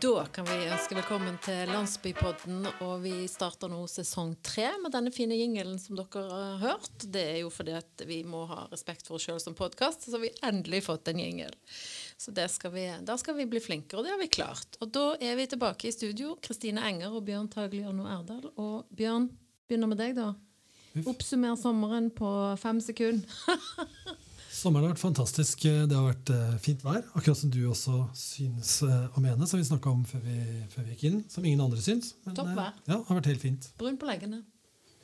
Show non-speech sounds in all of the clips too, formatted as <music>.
Da kan vi ønske velkommen til Landsbypodden, og vi starter nå sesong tre med denne fine jingelen som dere har hørt. Det er jo fordi at vi må ha respekt for oss sjøl som podkast, så har vi endelig fått en jingel. Så skal vi, da skal vi bli flinkere, og det har vi klart. Og da er vi tilbake i studio, Kristine Enger og Bjørn Tagliano Erdal. Og Bjørn, begynner med deg, da. Oppsummer sommeren på fem sekunder. <laughs> Sommeren har vært fantastisk. Det har vært uh, fint vær, akkurat som du også syns uh, å mene, som vi snakka om før vi, før vi, gikk inn. Som ingen andre syns. Men, Topp vær. Ja, har vært helt fint. Brun på leggene.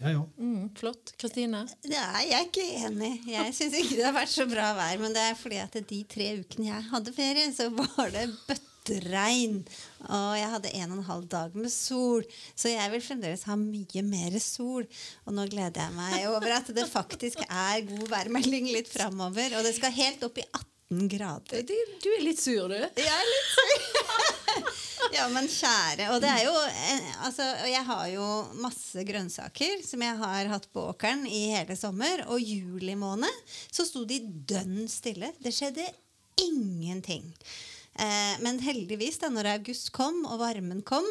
Ja, ja. Mm, flott. Kristine? Nei, jeg er ikke enig. Jeg syns ikke det har vært så bra vær. Men det er fordi at de tre ukene jeg hadde ferie, så var det bøtte regn. Og jeg hadde en og en halv dag med sol, så jeg vil fremdeles ha mye mer sol. Og nå gleder jeg meg over at det faktisk er god værmelding litt framover. Og det skal helt opp i 18 grader. Du er litt sur, du. Jeg er litt sur. <laughs> ja, men kjære. Og det er jo altså, jeg har jo masse grønnsaker som jeg har hatt på åkeren i hele sommer. Og juli måned så sto de dønn stille. Det skjedde ingenting. Eh, men heldigvis, da når august kom og varmen kom,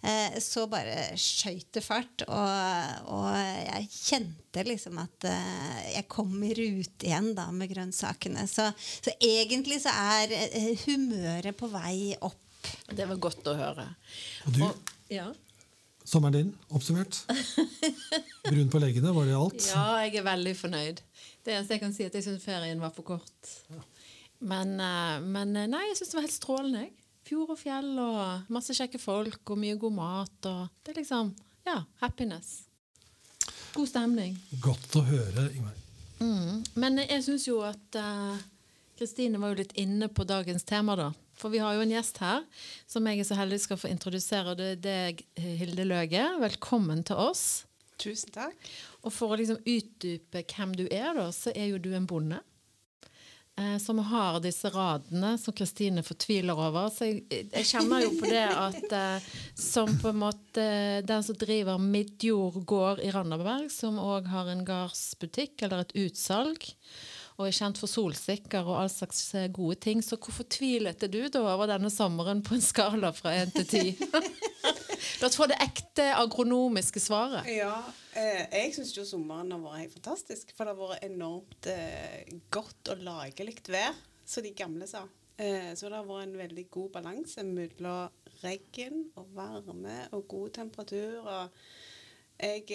eh, så bare skøyt det fart. Og, og, jeg kjente liksom at eh, jeg kom i rute igjen da med grønnsakene. Så, så egentlig så er eh, humøret på vei opp. Det var godt å høre. Og du? Og, ja. Sommeren din oppsummert? <laughs> Brun på leggene, var det alt? Ja, jeg er veldig fornøyd. Det eneste jeg kan si, er at jeg syns ferien var for kort. Ja. Men, eh, men, eh, nei, jeg syns det var helt strålende. Fjord og fjell og masse kjekke folk og mye god mat. Og det er liksom Ja, happiness. God stemning. Godt å høre, Ingmar. Mm. Men jeg syns jo at eh, Kristine uh, var jo litt inne på dagens tema, da. For vi har jo en gjest her som jeg er så heldig skal få introdusere. Det er deg, Hilde Løge. Velkommen til oss. Tusen takk. Og for å liksom utdype hvem du er, da, så er jo du en bonde som har disse radene som Kristine fortviler over. Så jeg, jeg, kjenner jo på det at eh, som på en måte den som driver Midjord gård i Randaberg, som òg har en gardsbutikk eller et utsalg, og er kjent for solsikker og all slags eh, gode ting. Så hvor fortvilet er du da over denne sommeren på en skala fra én til ti? <laughs> La oss få det ekte agronomiske svaret. Ja, eh, jeg syns jo sommeren har vært helt fantastisk. For det har vært enormt eh, godt og lagelig vær, som de gamle sa. Eh, så det har vært en veldig god balanse mellom regn og varme og god temperatur. Og jeg,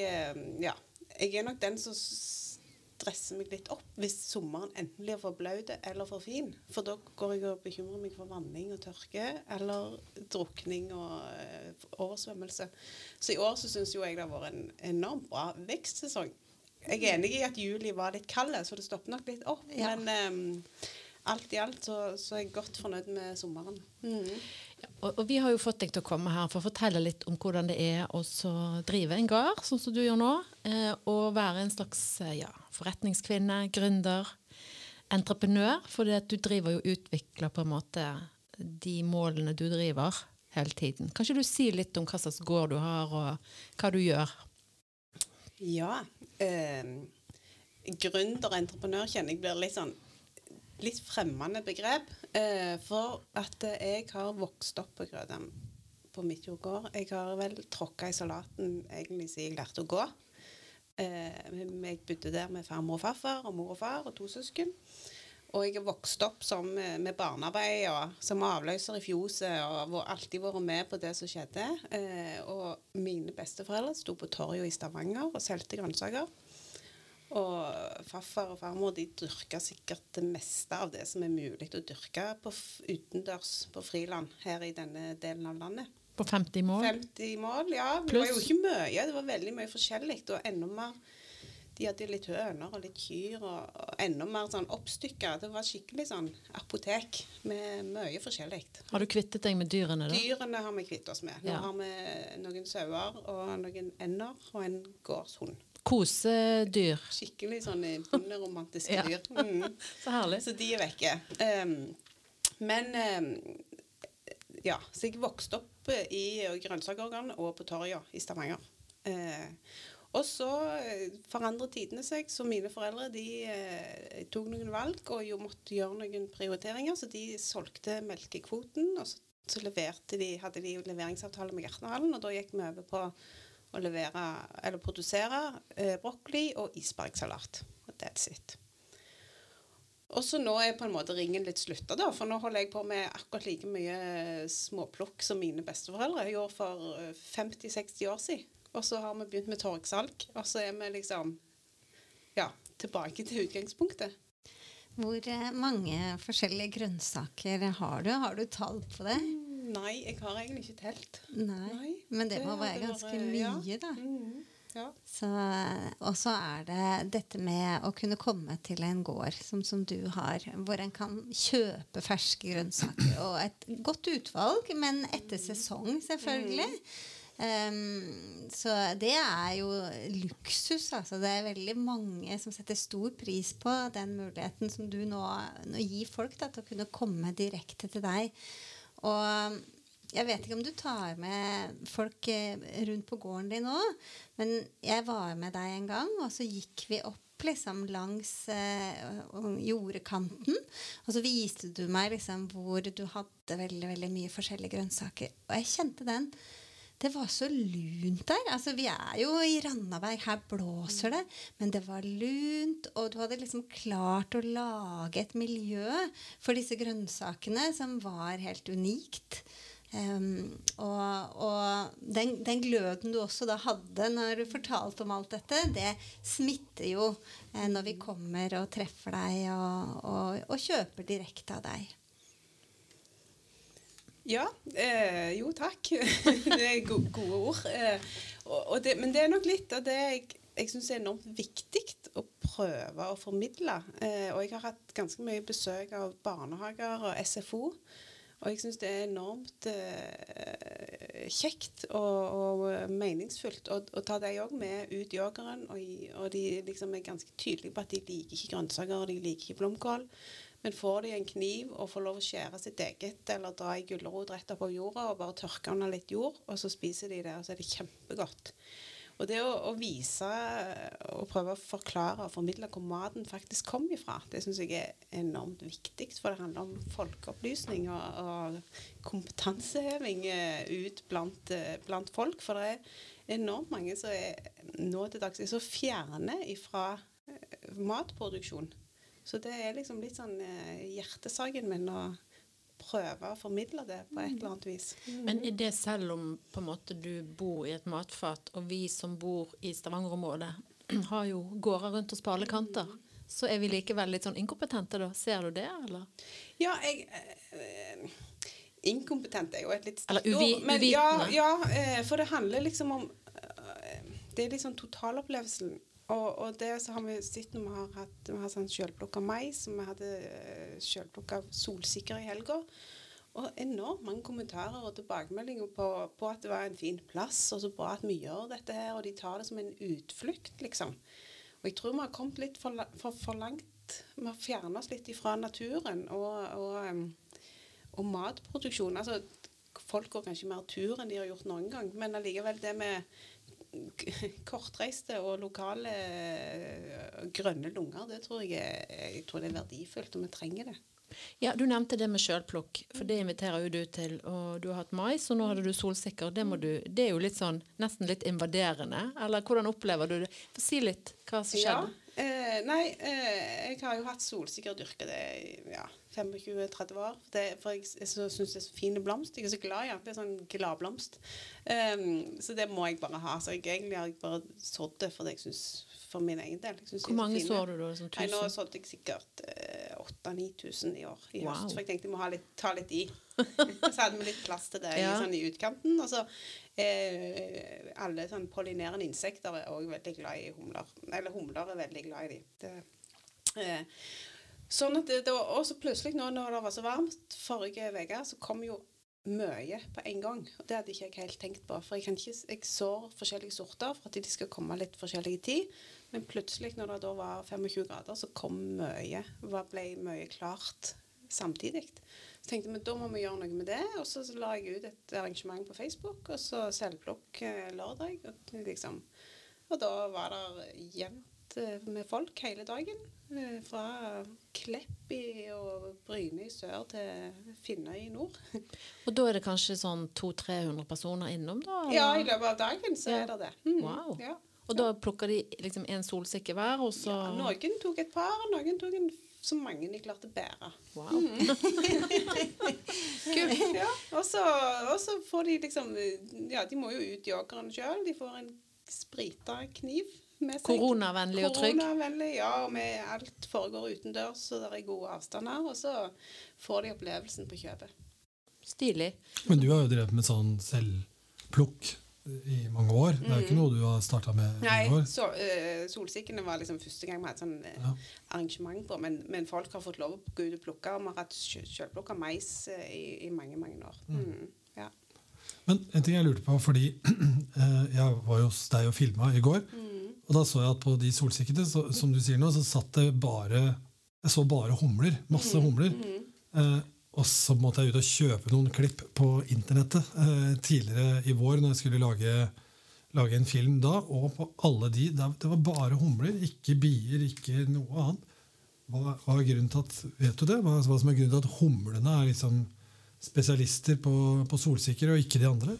ja, jeg er nok den som stresse meg litt opp hvis sommeren enten blir for blaut eller for fin. For da går jeg og bekymrer meg for vanning og tørke eller drukning og uh, oversvømmelse. Så i år så syns jo jeg det har vært en enormt bra vekstsesong. Jeg er enig i at juli var litt kald, så det stopper nok litt opp. Ja. Men um, alt i alt så, så, er jeg godt fornøyd med sommeren. Mm. Og, og, vi har jo fått deg til å komme her for å fortelle litt om hvordan det er å drive en gard, sånn som du gjør nå. Eh, og være en slags eh, ja, forretningskvinne, gründer, entreprenør. For du driver jo og utvikler på en måte de målene du driver hele tiden. Kan ikke du si litt om hva slags gård du har, og hva du gjør? Ja. Eh, gründer entreprenør kjenner jeg blir litt sånn litt fremmende begrep. Eh, for at jeg har vokst opp på Grødem på Midtjord Jeg har vel tråkka i salaten egentlig siden jeg lærte å gå. Eh, jeg bodde der med farmor og farfar og mor og far og to søsken. Og jeg har vokst opp som, med barnearbeid og som avløser i fjoset og har alltid vært med på det som skjedde. Eh, og mine besteforeldre sto på torget i Stavanger og solgte grønnsaker. Og farfar og farmor de dyrka sikkert det meste av det som er mulig å dyrke på utendørs på friland her i denne delen av landet. På 50 mål? 50 mål, ja. Det var jo ikke mye. Det var veldig mye forskjellig. Og enda mer De hadde litt høner og litt kyr og, og enda mer sånn oppstykka. Det var skikkelig sånn apotek med mye forskjellig. Har du kvittet deg med dyrene, da? Dyrene har vi kvittet oss med. Nå ja. har vi noen sauer og noen ender og en gårdshund. Kosedyr. Skikkelig sånn bonderomantiske ja. dyr. Mm. <laughs> så herlig. Så de er vekke. Um, men um, ja, så jeg vokste opp i grønnsakorgan og på Torja i Stavanger. Uh, og så eh, forandret tidene seg, så mine foreldre de eh, tok noen valg og jo måtte gjøre noen prioriteringer. Så de solgte melkekvoten, og så så de, hadde de leveringsavtale med Gartnerhallen, og da gikk vi over på å levere, eller produsere eh, brokkoli og isbergsalat. That's it. Og så nå er på en måte ringen litt slutta, da, for nå holder jeg på med akkurat like mye småplukk som mine besteforeldre gjorde for 50-60 år siden. Og så har vi begynt med torgsalg, og så er vi liksom ja, tilbake til utgangspunktet. Hvor eh, mange forskjellige grønnsaker har du? Har du tall på det? Nei, jeg har egentlig ikke telt. Nei, Nei, Men det må det være ganske vært- mye, ja. da. Mm, ja. Og så er det dette med å kunne komme til en gård som, som du har, hvor en kan kjøpe ferske grønnsaker. Og et godt utvalg, men etter sesong, selvfølgelig. Um, så det er jo luksus. Altså. Det er veldig mange som setter stor pris på den muligheten som du nå, nå gir folk da, til å kunne komme direkte til deg. Og jeg vet ikke om du tar med folk eh, rundt på gården din òg, men jeg var med deg en gang, og så gikk vi opp liksom langs eh, jordekanten. Og så viste du meg liksom hvor du hadde veldig, veldig mye forskjellige grønnsaker. Og jeg kjente den. Det var så lunt der. Altså, vi er jo i Randaberg, her blåser det. Men det var lunt, og du hadde liksom klart å lage et miljø for disse grønnsakene som var helt unikt. Um, og og den, den gløden du også da hadde når du fortalte om alt dette, det smitter jo eh, når vi kommer og treffer deg og, og, og kjøper direkte av deg. Ja, eh, jo takk. <laughs> det er go gode ord. Eh, og, det, men det er nok litt av det jeg, jeg syns er enormt viktig å prøve å formidle. Eh, og jeg har hatt ganske mye besøk av barnehager og SFO. Og jeg syns det er enormt eh, kjekt og, og meningsfullt å, ta de òg med ut i åkeren. Og, og de liksom er ganske tydelige på at de liker ikke grønnsaker og de liker ikke blomkål. Men får de en kniv og får lov å skjære sitt eget, eller dra ei gulrot rett opp av jorda og bare tørke under litt jord, og så spiser de det, og så er det kjempegodt. Og det å, å vise og prøve å forklare og formidle hvor maten faktisk kommer ifra, det syns jeg er enormt viktig. For det handler om folkeopplysning og, og kompetanseheving eh, ut blant, eh, blant folk. For det er enormt mange som er nå til dags er så fjerne ifra eh, matproduksjon. Så det er liksom litt sånn eh, hjertesaken min å prøve å formidle det på et eller annet vis. Men er det selv om på en måte du bor i et matfat, og vi som bor i Stavanger-området <clears throat> har jo gårder rundt oss på alle kanter, så er vi likevel litt sånn inkompetente da? Ser du det, eller? Ja, jeg eh, Inkompetent er jo et litt Eller uvi- ord, Men ja, ja, eh, for det handler liksom om eh, Det er liksom totalopplevelsen. Og, og det så har vi sett når vi har hatt vi har sånn sjølplukka mais, og vi hadde uh, selvplukka solsikker i helga. Og enormt mange kommentarer og tilbakemeldinger på, på at det var en fin plass, og så bra at vi gjør dette her, og de tar det som en utflukt, liksom. Og jeg tror vi har kommet litt for, for, for langt. Vi har fjernet oss litt ifra naturen og, og, og matproduksjon. Altså, folk går kanskje mer tur enn de har gjort noen gang, men allikevel det med kortreiste og lokale eh, grønne lunger, det tror jeg, jeg tror det er verdifullt, og vi trenger det. Ja, du nevnte det med sjølplukk, for det inviterer jo du til. Og du har hatt mais, og nå hadde du solsikker. Det, må du, det er jo litt sånn, nesten litt invaderende. Eller hvordan opplever du det? Si litt hva som Ja, skjedde. eh, nei, eh, jeg har jo hatt solsikker dyrka det i ja, 25-30 år. Det, for jeg jeg syns det er så fine blomst. Jeg er så glad i den. Det er sånn gladblomst. Um, så det må jeg bare ha. Så jeg, egentlig har jeg bare sådd det for det jeg syns for min egen del. Jeg Hvor så mange sår du da? Som Nei, nå tusen? sådde jeg sikkert eh, 8000-9000 i år i Wow. høst. For jeg tenkte jeg må litt, ta litt i. <laughs> <laughs> så hadde vi litt plass til det i, sånn, i utkanten. Og så eh, alle sånn pollinerende insekter er òg veldig glad i humler. Eller humler er veldig glad i de. Det, eh, sånn at det, det var, Og så plutselig, nå når det var så varmt forrige uke, så kom jo mye på en gang. Og det hadde ikke jeg helt tenkt på. For jeg, kan ikke, jeg sår forskjellige sorter for at de skal komme litt forskjellig tid. Men plutselig, når det da var 25 grader, så kom mye. Det ble mye klart samtidig. Så tenkte vi da må vi gjøre noe med det. Og så la jeg ut et arrangement på Facebook, og så selvplukk eh, lørdag. Og, liksom. og da var det jevnt kontakt med folk hele dagen. eh, Fra Kleppi og Bryne i sør til Finnøy i nord. <laughs> Og da er det kanskje sånn 200-300 personer innom, da? eller? Ja, i løpet av dagen så Ja. er det det. Mm, Wow. Ja. Og da plukker de liksom en solsikke hver, og så Ja, noen tok et par, noen tok en, så mange de klarte å bære. Wow. <laughs> <laughs> Ja, og, så, og så får de liksom Ja, de må jo ut joggeren sjøl. De får en sprita kniv med seg. Koronavennlig og trygg. Koronavennlig, ja. Og med alt foregår utendørs, så det er gode avstander. Og så får de opplevelsen på kjøpet. Stilig. Men du har jo drevet med sånn selvplukk i mange år. Det er jo ikke noe du har starta med Mm. Nei, i år. så, uh, solsikkene var liksom første gang vi hadde sånn uh, Ja. arrangement på, men, men folk har fått lov å gå ut og plukke. Og vi har hatt sjølplukka mais uh, i, i mange, mange år. Mm. Ja. Men en ting jeg lurte på, fordi <clears throat> eh, jeg var jo hos deg og filma i går. Mm. Og da så jeg at på de solsikkene, så, som du sier nå, så satt det bare Jeg så bare humler. Masse Mm. humler. Eh, og så måtte jeg ut og kjøpe noen klipp på internettet eh, tidligere i vår når jeg skulle lage, lage en film da. Og på alle de det, det var bare humler, ikke bier, ikke noe annet. Hva, hva er grunnen til at, Vet du det? Hva, hva som er grunnen til at humlene er liksom spesialister på, på solsikker, og ikke de andre?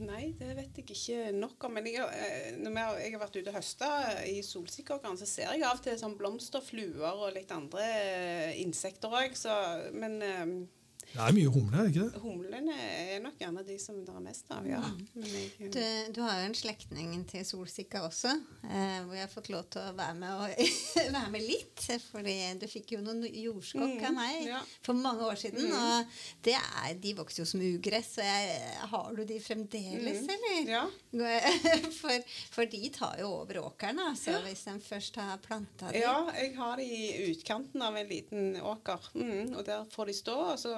Nei, det vet jeg ikke nok om. Men jeg, eh, når jeg har vært ute og høsta i solsikkeåkeren, så ser jeg av og til sånn blomster, fluer og litt andre eh, insekter òg. Men eh, Det er mye humler, er det ikke det? humlene er nok gjerne de som det er mest av, ja. Men jeg, Du, du har jo en slektning til solsikka også, eh, hvor jeg har fått lov til å være med, og, <laughs> være med litt. Fordi du fikk jo noen jordskokk av Mm, meg ja. for mange år siden. Og det er, de vokser jo som ugress. Så jeg, har du de fremdeles, Mm, eller? ja. <laughs> For, for de tar jo over åkeren, altså, hvis de først har planta dem. Ja, jeg har de i utkanten av en liten åker. Mm, og der får de stå, og så,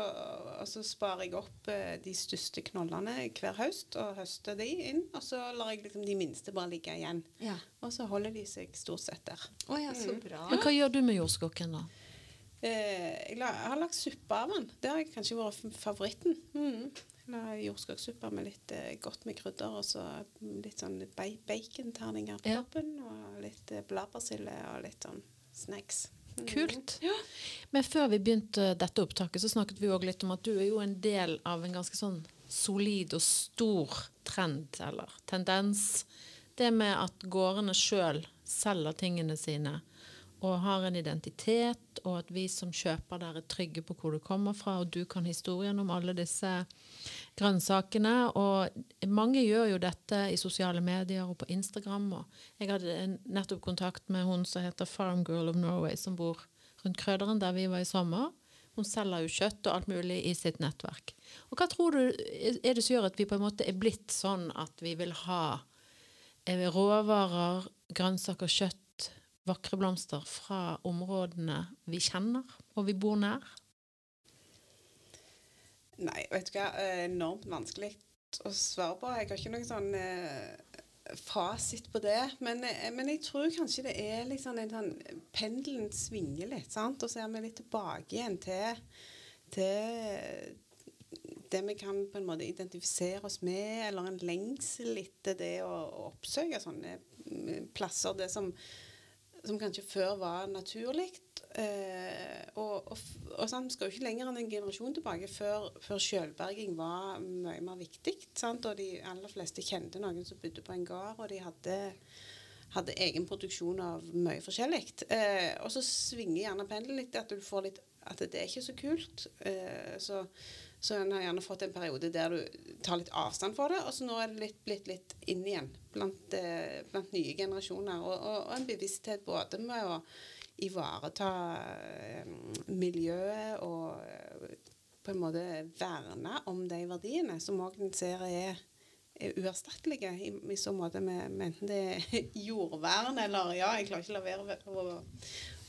og så sparer jeg opp eh, de største knollene hver høst og høster de inn. Og så lar jeg liksom de minste bare ligge igjen. Ja. Og så holder de seg stort sett der. Oh, ja, Mm. så bra. Men hva gjør du med jordskokken, da? Eh, jeg, har lagt suppe av den. Det har kanskje vært favoritten. Mm. Jeg la Jordskokksuppe med litt eh, godt med krydder og så litt sånn ba- baconterninger på Ja. toppen. Og litt eh, bladpersille og litt sånn snacks. Kult. Men før vi begynte dette opptaket, så snakket vi òg litt om at du er jo en del av en ganske sånn solid og stor trend, eller tendens. Det med at gårdene sjøl selger tingene sine og har en identitet, og at vi som kjøper der er trygge på hvor du kommer fra, og du kan historien om alle disse grønnsakene. Og mange gjør jo dette i sosiale medier og på Instagram. Og jeg hadde nettopp kontakt med hun som heter Farm Girl of Norway, som bor rundt Krøderen, der vi var i sommer. Hun selger jo kjøtt og alt mulig i sitt nettverk. Og hva tror du er det som gjør at vi på en måte er blitt sånn at vi vil ha eh, råvarer, grønnsaker, kjøtt, vakre blomster fra områdene vi kjenner og vi bor nær? Nei, vet du hva. eh, Enormt vanskelig å svare på. Jeg har ikke noen sånn eh, fasit på det. Men, eh, men jeg tror kanskje det er liksom en sånn Pendelen svinger litt, sant. Og så er vi litt tilbake igjen til, til det vi kan på en måte identifisere oss med, eller en lengsel etter det å, å oppsøke sånne mm, plasser. Det som, som kanskje før var naturlig. Eh, og og, og sånn, skal jo ikke lenger enn en generasjon tilbake før, før sjølberging var mye mer viktig. Sant? Og de aller fleste kjente noen som bodde på en gard, og de hadde, hadde egen produksjon av mye forskjellig. Eh, og så svinger gjerne pendelen litt, at du får litt at det er ikke så kult. Eh, så, så en har gjerne fått en periode der du tar litt avstand for det, og så nå er det litt, blitt litt inn igjen blant, eh, blant nye generasjoner. Og, og, og en bevissthet både med å ivareta eh, miljøet og eh, på en måte verne om de verdiene som òg en ser er er uerstattelige i, i så måte med, med enten det er <laughs> jordvern eller Ja, jeg klarer ikke å la være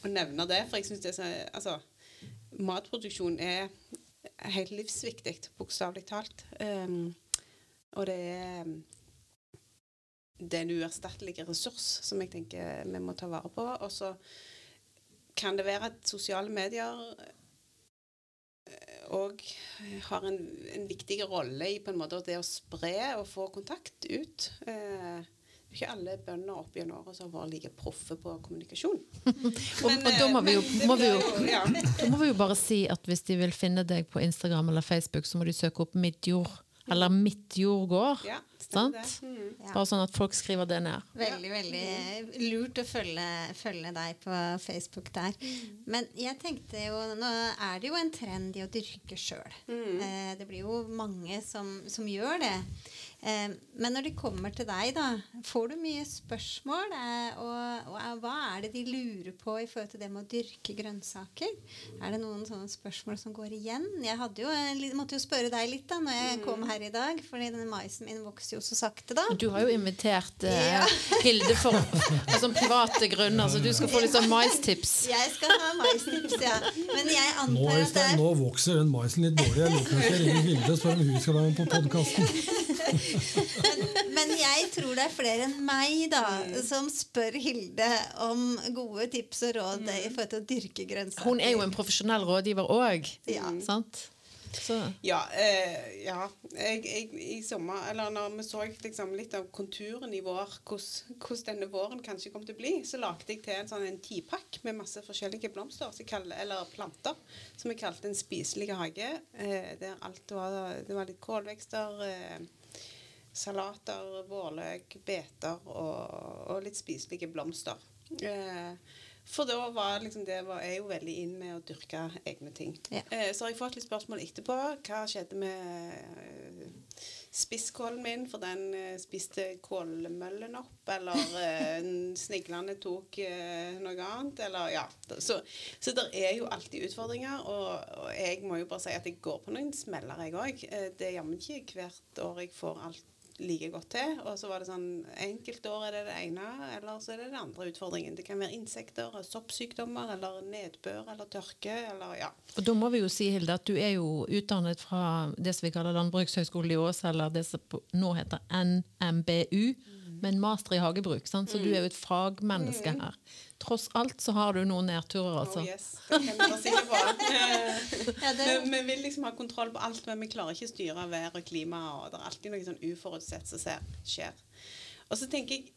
å nevne det, for jeg syns det er så Altså, matproduksjon er helt livsviktig, bokstavelig talt. Um, og det er det er en uerstattelig ressurs som jeg tenker vi må ta vare på. Og så kan det være at sosiale medier òg har en, en viktig rolle i på en måte det å spre og få kontakt ut. Eh, ikke alle bønder opp gjennom året som har vært like proffe på kommunikasjon. <laughs> Og, Men, og da må vi, jo, må, vi jo, ja. <laughs> da må vi jo bare si at hvis de vil finne deg på Instagram eller Facebook, så må de søke opp Midtjord, eller Midtjord gård. Ja, Sant? Mm. Ja. Bare sånn at folk skriver det ned. Veldig, veldig lurt å følge, følge deg på Facebook der. Men jeg tenkte jo Nå er det jo en trend i å dyrke sjøl. Eh, det blir jo mange som, som gjør det. Eh, men når de kommer til deg, da, får du mye spørsmål? Eh, og, og eh, hva er det de lurer på i forhold til det med å dyrke grønnsaker? Er det noen sånne spørsmål som går igjen? Jeg hadde jo, måtte jo spørre deg litt da når jeg kom her i dag, fordi denne maisen min vokser jo så sakte da. Du har jo invitert eh, Ja. <laughs> Hilde for altså, private grunner, så du skal få litt sånn maistips. Jeg skal ha maistips, ja. Men jeg Nå, antar at det er nå vokser den maisen litt dårlig. Jeg lurer på om jeg ringer Hilde og spør om hun skal være med på podkasten. <laughs> Men jeg tror det er flere enn meg da som spør Hilde om gode tips og råd i forhold til å dyrke grønnsaker. Hun er jo en profesjonell rådgiver òg, Ja. sant? Så Ja, eh, ja. Jeg, jeg, i sommer, eller når vi så liksom litt av konturen i vår, hvordan denne våren kanskje kom til å bli, så lagde jeg til en sånn en tipakk med masse forskjellige blomster, kaller, eller planter, som jeg kalte en spiselig hage. Eh, der alt var, det var litt kålvekster, eh, salater, vårløk, beter og, og litt spiselige blomster. Eh, for da var liksom det var, jeg jo veldig inn med å dyrke egne ting. Ja. Eh, så har jeg fått litt spørsmål etterpå. Hva skjedde med eh, spisskålen min? For den eh, spiste kålmøllen opp. Eller eh, sniglene tok eh, noe annet. Eller ja. Så, så det er jo alltid utfordringer. Og, og jeg må jo bare si at jeg går på noen smeller, jeg òg. Eh, det er jammen ikke hvert år jeg får alt like godt til. Og så var det sånn Enkelte år er det det ene, eller så er det den andre utfordringen. Det kan være insekter, soppsykdommer, eller nedbør, eller tørke, eller ja. Og da må vi jo si, Hilde, at du er jo utdannet fra det som vi kaller Landbrukshøgskolen i Ås, eller det som nå heter NMBU, med en master i hagebruk. Sant? Så du er jo et fagmenneske her. Tross alt så har du noen nedturer, altså. Oh yes, det kan vi være sikre på. Vi, vi vil liksom ha kontroll på alt, men vi klarer ikke å styre vær og klima. og Det er alltid noe sånn uforutsett som skjer. Og så tenker jeg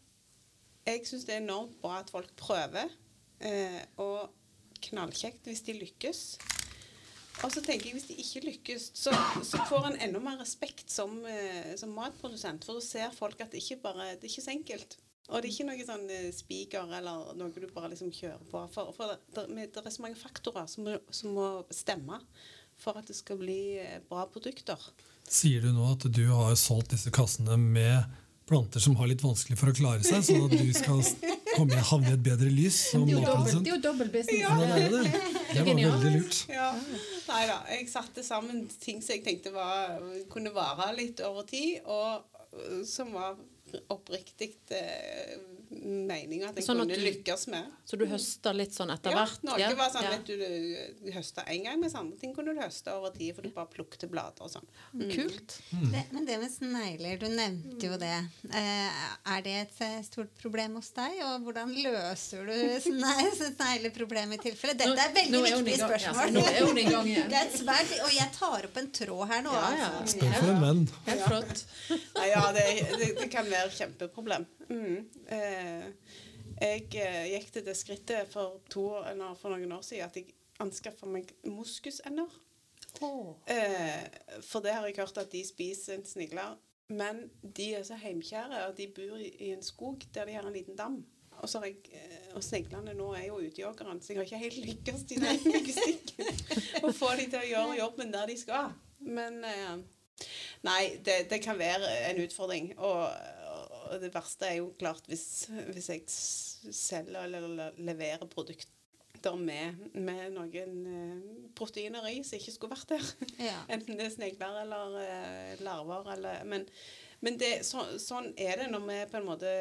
Jeg syns det er enormt bra at folk prøver. Eh, og knallkjekt hvis de lykkes. Og så tenker jeg hvis de ikke lykkes, så, så får en enda mer respekt som, eh, som matprodusent. For da ser folk at det ikke bare det er ikke så enkelt. Og det er ikke noe sånn eh, spiker eller noe du bare liksom kjører på. For, for det, det, er så mange faktorer som som må stemme for at det skal bli eh, bra produkter. Sier du nå at du har solgt disse kassene med planter som har litt vanskelig for å klare seg, sånn at du skal <laughs> komme jeg havne i et bedre lys som matprodusent? jo dobbel business. Ja, det er det. Det var veldig lurt. Ja. Nei da. Jeg satte sammen ting som jeg tenkte var, kunne vare litt over tid, og øh, som var oppriktig eh, meninga at jeg Sånn at kunne du- lykkes med. Så du høster litt sånn etter Ja, hvert? noe var sånn ja. at du, du høsta én gang, mens andre ting kunne du høste over tid, for du bare plukket blader og sånn. Kult. det, men det med snegler, du nevnte jo det. Eh, er det et eh, stort problem hos deg? Og hvordan løser du <laughs> sne- snegleproblemet i tilfelle? Dette er veldig viktige spørsmål. nå er hun i gang igjen. <laughs> Det er svært, og jeg tar opp en tråd her nå. Ja, ja. Altså. Spør for en venn. Helt flott. Ja, ja, det, det, det kan være et kjempeproblem. Mm. Eh, jeg eh, gikk til det skrittet for, to, eller for noen år siden at jeg anskaffa meg moskusender. Eh, for det har jeg hørt at de spiser snigler. Men de er så heimkjære, og de bor i, en skog der de har en liten dam. Og, så jeg, eh, og sneglene nå er jo utejoggerne, så jeg har ikke helt lykkes i den logistikken. <laughs> Å få de til å gjøre jobben der de skal. Men eh, Nei, det, det kan være en utfordring. Og, og det verste er jo klart hvis, hvis jeg selger eller leverer produkter med, med noen eh, proteiner i som ikke skulle vært der. Ja. <laughs> Enten det er snegler eller eh, larver. Eller, men men det, så, sånn er det når vi på en måte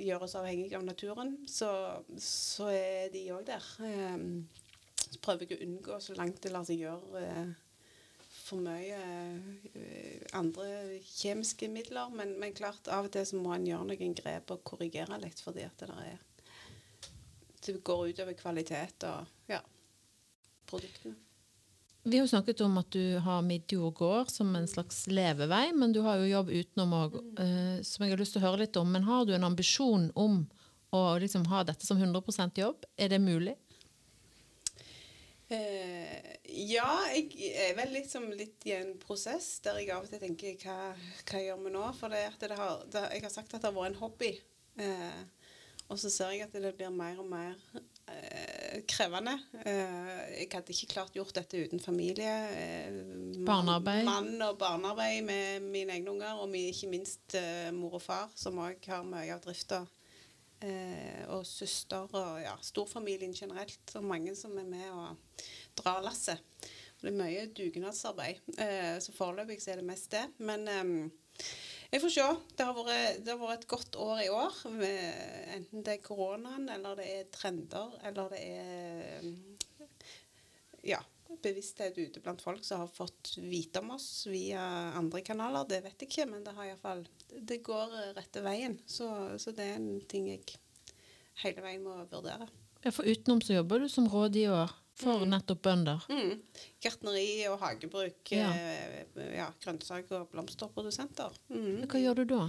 gjør oss avhengig av naturen. Så, så er de òg der. Eh, så prøver jeg å unngå så langt det lar seg gjøre eh, for mye eh, andre kjemiske midler. Men, men klart, av og til så må en gjøre noen grep og korrigere litt, fordi at det der er Det går utover kvalitet og ja, produktene. Vi har jo snakket om at du har Midjord gård som en slags levevei, men du har jo jobb utenom òg, som jeg har lyst til å høre litt om. Men har du en ambisjon om å liksom ha dette som 100% jobb? Er det mulig? Eh, ja, jeg er vel liksom litt i en prosess der jeg av og til tenker hva, hva gjør vi nå? For det, at det har, det, jeg har sagt at det har vært en hobby. Eh, og så ser jeg at det blir mer og mer eh, krevende. Eh, jeg hadde ikke klart gjort dette uten familie. eh, Barnearbeid. Mann og barnearbeid med mine egne unger, og ikke minst eh, mor og far, som òg har mye av drifta. Eh, og søster og ja, storfamilien generelt. Og mange som er med og drar lasset. Det er mye dugnadsarbeid. Eh, så foreløpig er det mest det. Men eh, jeg får se. Det har, vært, det har vært et godt år i år. Enten det er koronaen, eller det er trender, eller det er ja, bevissthet ute blant folk som har fått vite om oss via andre kanaler. Det vet jeg ikke, men det har iallfall Det går rette veien. Så, så det er en ting jeg hele veien må vurdere. Ja, For utenom så jobber du som rådgiver for nettopp bønder. Mm. Gartneri og hagebruk, Ja. ja. ja, grønnsak- og blomsterprodusenter. Mm. Hva gjør du da?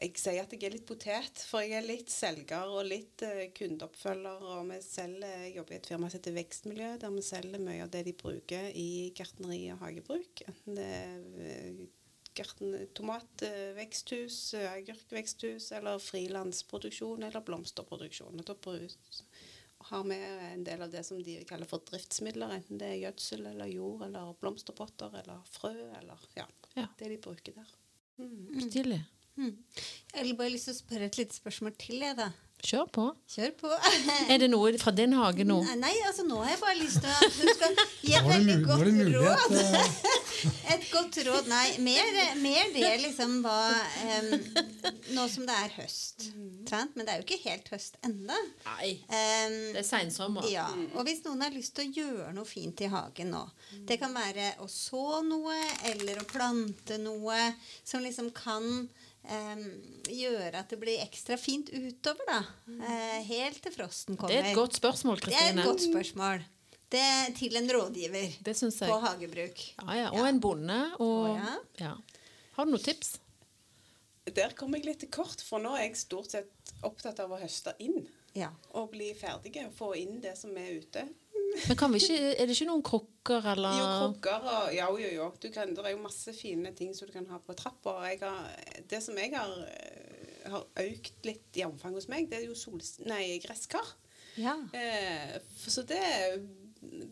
Jeg sier at jeg er litt potet, for jeg er litt selger og litt uh, kundeoppfølger. Og vi selger, jeg jobber i et firma som heter Vekstmiljø, der vi selger mye av det de bruker i gartneri og hagebruk. Enten det er garten, tomatveksthus, eh, agurkveksthus eller frilansproduksjon eller blomsterproduksjon. Og da har vi en del av det som de kaller for driftsmidler, enten det er gjødsel eller jord eller blomsterpotter eller frø eller ja, Ja. det de bruker der. Stilig. Mm. Jeg har bare lyst til å spørre et lite spørsmål til, jeg, da. Kjør på. Kjør på. <laughs> Er det noe fra din hage nå? Nei, altså nå har jeg bare lyst til at du skal gi et veldig godt råd. mulighet. eh, <laughs> Et godt råd. Nei, mer, mer det liksom hva um, Nå som det er høst. Sant? Men det er jo ikke helt høst ennå. Nei. Um, Det er seinsommer. ja, og hvis noen har lyst til å gjøre noe fint i hagen nå Det kan være å så noe, eller å plante noe som liksom kan gjøre at det blir ekstra fint utover, da. Eh, helt til frosten kommer. Det er et godt spørsmål, Det er et godt spørsmål. Det er til en rådgiver på hagebruk. Ja, ja. Og en bonde. Og, ja. ja. Har du noen tips? Der kom jeg litt til kort, for nå er jeg stort sett opptatt av å høste inn. Ja. Og bli ferdige og få inn det som er ute. Men kan vi ikke, er det ikke noen krukker eller Jo, krukker og Ja, jo, jo. Du kan, det er jo masse fine ting som du kan ha på trappa. det som jeg har, eh, har økt litt i omfang hos meg, det er jo sol, nei, gresskar. ja. Eh, så det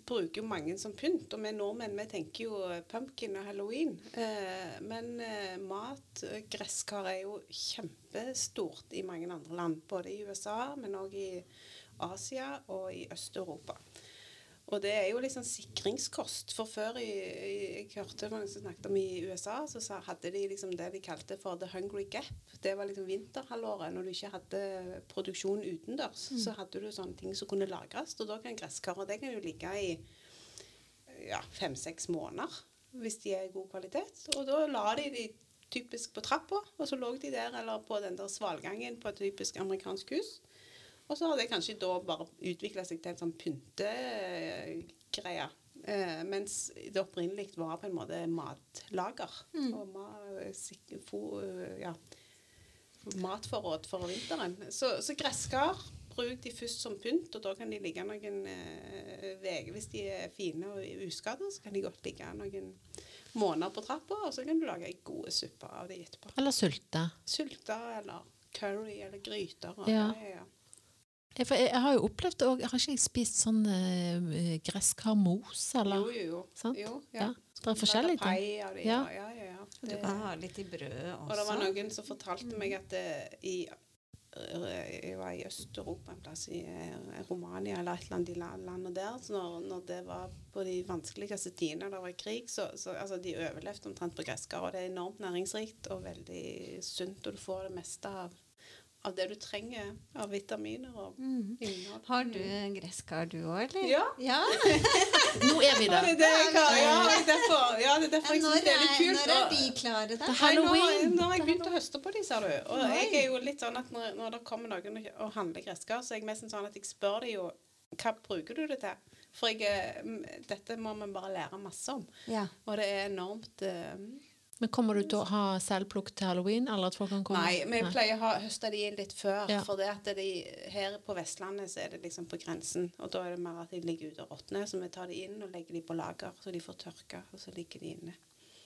bruker jo mange som pynt. Og vi nordmenn vi tenker jo pumpkin og halloween. Eh, men eh, mat, gresskar, er jo kjempestort i mange andre land. Både i USA, men òg i Asia og i Øst-Europa. Og det er jo liksom sikringskost. For før i, i, jeg hørte mange som snakket om i USA, så sa, hadde de liksom det de kalte for the hungry gap. Det var liksom vinterhalvåret. Når du ikke hadde produksjon utendørs, så hadde du sånne ting som kunne lagres. Og da kan gresskarer det kan jo ligge i ja, fem-seks måneder hvis de er i god kvalitet. Og da la de de typisk på trappa, og så lå de der eller på den der svalgangen på et typisk amerikansk hus. Og så har det kanskje da bare utvikla seg til en sånn pyntegreie. Eh, mens det opprinnelig var på en måte matlager. Og ma sik- fo ja, matforråd for vinteren. Så, så gresskar bruk de først som pynt, og da kan de ligge noen uker. hvis de er fine og uskadde, så kan de godt ligge noen måneder på trappa, og så kan du lage ei god suppe av det etterpå. Eller sulte? Sulte eller curry eller gryter. Ja. Det, ja. Jeg, for jeg, jeg har jo opplevd òg. Har ikke jeg spist sånn uh, gresskarmos, eller? Jo, jo, jo. Sant? jo Ja. ja. Det er forskjellige ting. Ja. ja. Ja, ja, ja. Du Det- kan ha litt i brødet også. Og det var noen som fortalte meg at det, i jeg var i Øst-Europa en plass, i eh, Romania eller et eller annet i landene landet der. Så når, når det var på de vanskeligste tidene det var krig, så, så altså, de overlevde omtrent på gresskar. Og det er enormt næringsrikt og veldig sunt, og du får det meste av, av det du trenger av vitaminer og innhold. Har du gresskar du òg, eller? Ja. ja. <laughs> Nå er vi Ja, det der! er det. Ja, det er derfor, ja, det er derfor jeg syns det er litt kult. når er de klare, da? Nei, nå, har jeg- halloween. nå har jeg begynt å høste på de, sa du. Og jeg er jo litt sånn at når, når det kommer noen og- handler gresskar, så er jeg mest sånn at jeg spør de jo hva bruker du det til? For jeg, dette må vi bare lære masse om. Ja. Og det er enormt eh, Men kommer du til å ha selvplukk til halloween, eller at folk kan komme? Nei, vi pleier å ha høste de inn litt før. Ja. For det at de, her på Vestlandet så er det liksom på grensen. Og da er det mer at de ligger ute og råtner. Så vi tar de inn og legger de på lager, så de får tørka, Og så ligger de inne.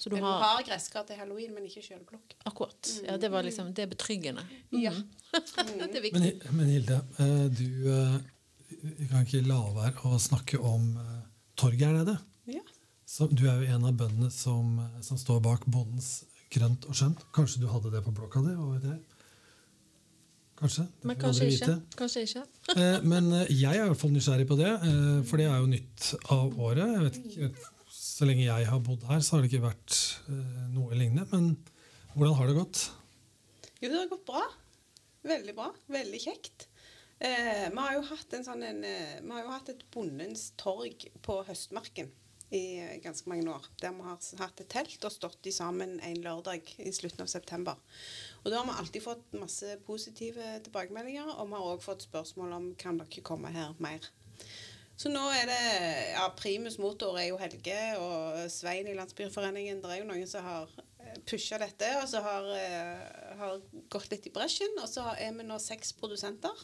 Så du Men har har gresskar til halloween, men ikke sjølplukk. Akkurat. Ja, det var liksom Det er betryggende. Ja. <laughs> det er viktig. Men, men Hilde, du, du eh, kan ikke la være å snakke om eh, torget her nede. ja. Så du er jo en av bøndene som, som står bak Bondens grønt og skjønt. Kanskje du hadde det på blokka di? Kanskje? Det Men kanskje ikke. Kanskje <laughs> ikke. Eh, Men eh, jeg er i hvert fall nysgjerrig på det, eh, for det er jo nytt av året. Jeg vet ikke, Så lenge jeg har bodd her, så har det ikke vært eh, noe lignende. Men hvordan har det gått? Jo, det har gått bra. Veldig bra. Veldig kjekt. Eh, vi har jo hatt en sånn en, eh, Vi har jo hatt et Bondens torg på Høstmarken i eh, ganske mange år. Der vi har hatt et telt og stått i sammen en lørdag i slutten av september. Og da har vi alltid fått masse positive tilbakemeldinger, og vi har òg fått spørsmål om kan dere komme her mer. Så nå er det ja, Primus motor er jo Helge og Svein i Landsbyforeningen. Det er jo noen som har pusha dette, og som har, eh, har gått litt i bresjen. Og så er vi nå seks produsenter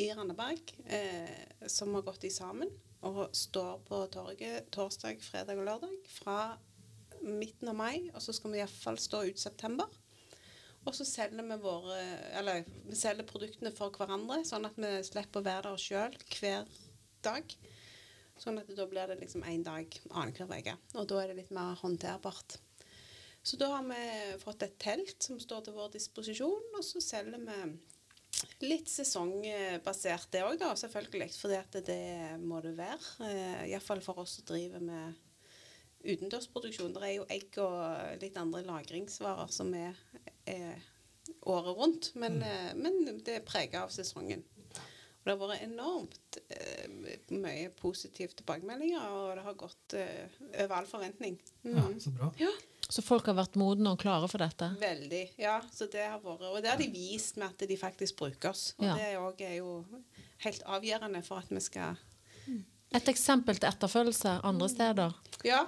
i Randaberg eh, som har gått i sammen og står på torget torsdag, fredag og lørdag fra midten av mai. Og så skal vi iallfall stå ut september. Og så selger vi våre Eller vi selger produktene for hverandre, sånn at vi slipper å være der sjøl hver dag. Sånn at da blir det liksom én dag annenhver uke. Og da er det litt mer håndterbart. Så da har vi fått et telt som står til vår disposisjon, og så selger vi litt sesongbasert det òg, da, selvfølgelig. For det må det være. Eh, Iallfall for oss som driver med utendørsproduksjon. Det er jo egg og litt andre lagringsvarer som er, er året rundt. Men, mm. men det er prega av sesongen. Og det har vært enormt eh, mye positive tilbakemeldinger, og det har gått eh, over all forventning. Ja, Mm. så bra. Ja. Så folk har vært modne og klare for dette? Veldig. Ja, så det har vært Og det har de vist med at de faktisk bruker oss. Og Ja. det òg er jo helt avgjørende for at vi skal Et eksempel til etterfølgelse andre steder? Ja,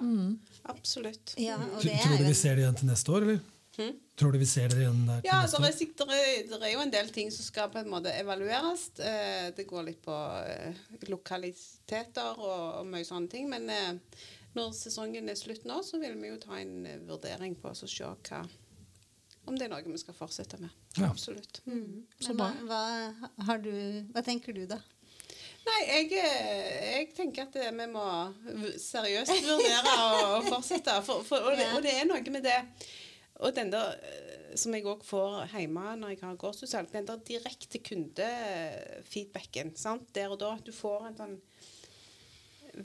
absolutt. Ja, og det Tror du vi ser det igjen til neste år, eller? Hm? Tror du vi ser det igjen der Ja, det er, sikk- er, jo en del ting som skal på en måte evalueres. Eh, det går litt på eh, lokaliteter og, og mye sånne ting. Men eh, når sesongen er slutt nå, så vil vi jo ta en vurdering på oss og se hva, om det er noe vi skal fortsette med. Ja. Absolutt. Mm. Så Men bra. hva, hva, har du, hva tenker du, da? Nei, jeg, jeg tenker at vi må seriøst vurdere å å fortsette. For, for, og, det, <laughs> og det er noe med det Og den der eh, som jeg òg får hjemme når jeg har gårdsutsalg, den der direkte kundefeedbacken sant? der og da. Du får en sånn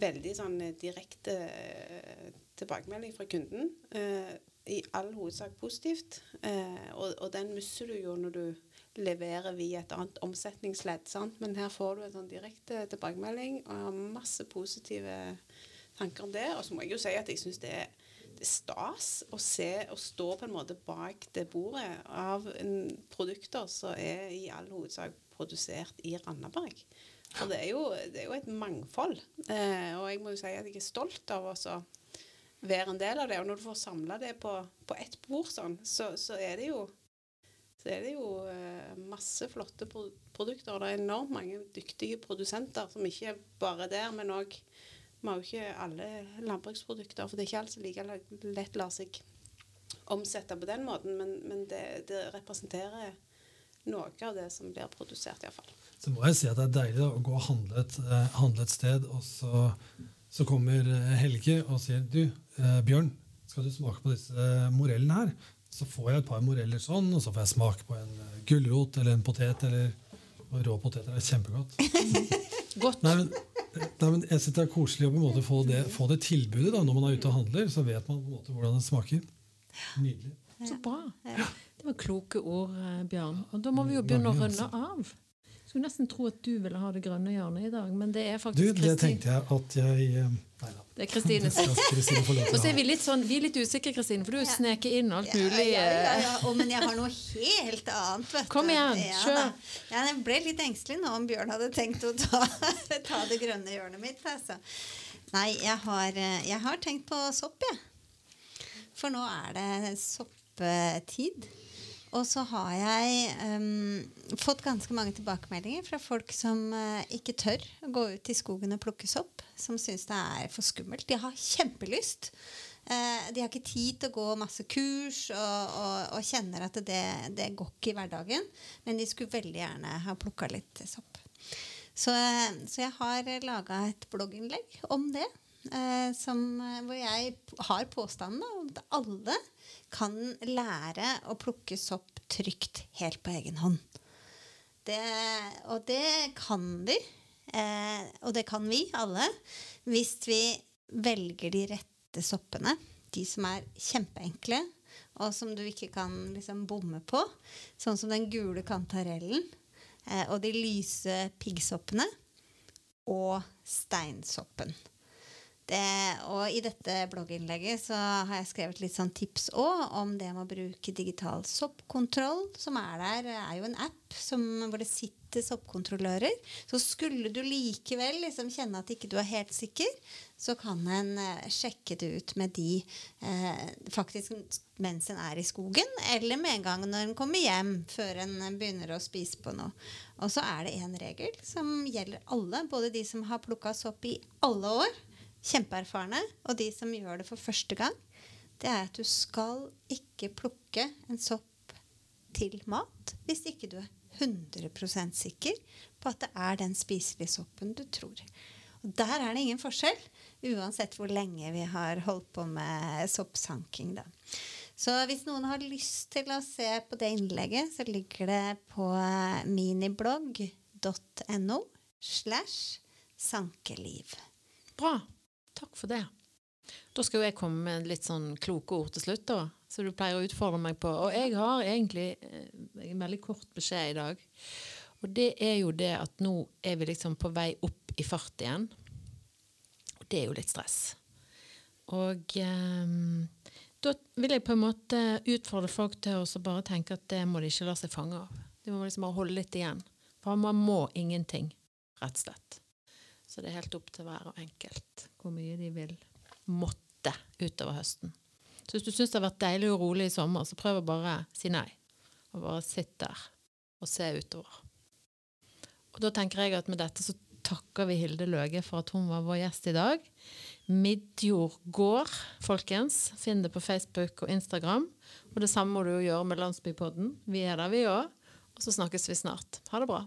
veldig sånn eh, direkte eh, tilbakemelding fra kunden. eh, I all hovedsak positivt. Eh, og, og den mister du jo når du leverer via et annet omsetningsledd. Sant? Men her får du en sånn direkte tilbakemelding og har masse positive tanker om det. Og så må jeg jo si at jeg syns det er stas å se og stå på en måte bak det bordet av produkter som er i all hovedsak produsert i Randaberg. For det er jo, det er jo et mangfold. Eh, og jeg må jo si at jeg er stolt av å være en del av det. Og når du får samla det på, på ett bord sånn, så, så er det jo så er det jo eh, masse flotte pro produkter. Og det er enormt mange dyktige produsenter som ikke er bare der, men òg Vi har jo ikke alle landbruksprodukter, for det er ikke alt som like lett lar seg omsette på den måten, men, men det, det representerer noe av det som blir produsert, iallfall. Så må jeg si at det er deilig å gå og handle et, eh, handle et sted, og så, så kommer eh, Helge og sier Du, eh, Bjørn, skal du smake på disse eh, morellene her? Så får jeg et par moreller sånn, og så får jeg smake på en gulrot eller en potet. eller og Rå poteter er kjempegodt. <laughs> Godt. Nei, men, nei, men jeg synes det er koselig å på en måte få det, få det tilbudet da, når man er ute og handler. Så vet man på en måte hvordan det smaker. Nydelig. Så bra. Det var kloke ord, eh, Bjørn. Og da må vi jo begynne å runde av. Skulle nesten tro at du ville ha det grønne hjørnet i dag, men det er Du, det Kristin. tenkte jeg at jeg eh, Nei da. Det er Kristine Og <laughs> så er vi litt sånn, vi er litt usikre, Kristine, for du Ja. sneker inn alt Ja, mulig. ja, ja, eh, ja. oh, men jeg har noe helt annet. Vet du. Kom igjen, kjør. jeg ble litt engstelig nå om Bjørn hadde tenkt å ta, <laughs> ta det grønne hjørnet mitt. Altså. Nei, jeg har, eh, jeg har tenkt på sopp, jeg. For nå er det soppetid. Og så har jeg um, fått ganske mange tilbakemeldinger fra folk som uh, ikke tør å gå ut i skogen og plukke sopp. Som syns det er for skummelt. De har kjempelyst. Uh, de har ikke tid til å gå masse kurs og, og, og kjenner at det, det går ikke i hverdagen. Men de skulle veldig gjerne ha plukka litt sopp. Så, uh, så jeg har laga et blogginnlegg om det. Som, hvor jeg har påstanden om at alle kan lære å plukke sopp trygt helt på egen hånd. Det, og det kan de, eh, og det kan vi alle, hvis vi velger de rette soppene. De som er kjempeenkle, og som du ikke kan liksom bomme på. Sånn som den gule kantarellen, eh, og de lyse piggsoppene, og steinsoppen. Det, og i dette blogginnlegget så har jeg skrevet litt sånn tips òg om det med å bruke digital soppkontroll. Som er der, er jo en app som, hvor det sitter soppkontrollører. Så skulle du likevel liksom kjenne at ikke du er helt sikker, så kan en eh, sjekke det ut med de eh, faktisk mens en er i skogen, eller med en gang når en kommer hjem, før en begynner å spise på noe. Og så er det én regel som gjelder alle, både de som har plukka sopp i alle år, kjempeerfarne, og de som gjør det for første gang, det er at du skal ikke plukke en sopp til mat hvis ikke du er 100% sikker på at det er den spiselige soppen du tror. Og Der er det ingen forskjell, uansett hvor lenge vi har holdt på med soppsanking. Da. Så hvis noen har lyst til å se på det innlegget, så ligger det på miniblogg.no slash sankeliv. Bra. Takk for det. Da skal jo jeg komme med litt sånn kloke ord til slutt, da. Så du pleier å utfordre meg på. Og jeg har egentlig eh, en veldig kort beskjed i dag. Og det er jo det at nå er vi liksom på vei opp i fart igjen. Og det er jo litt stress. Og eh, da vil jeg på en måte utfordre folk til å bare tenke at det må de ikke la seg fange av. De må liksom bare holde litt igjen. For man må ingenting, rett og slett. Så det er helt opp til hver og enkelt hvor mye de vil måtte utover høsten. Så hvis du syns det har vært deilig og rolig i sommer, så prøv å bare si nei. Og bare sitt der og se utover. Og da tenker jeg at med dette så takker vi Hilde Løge for at hun var vår gjest i dag. Midjord gård, folkens. Finn det på Facebook og Instagram. Og det samme må du jo gjøre med Landsbypodden. Vi er der, vi òg. Og så snakkes vi snart. Ha det bra.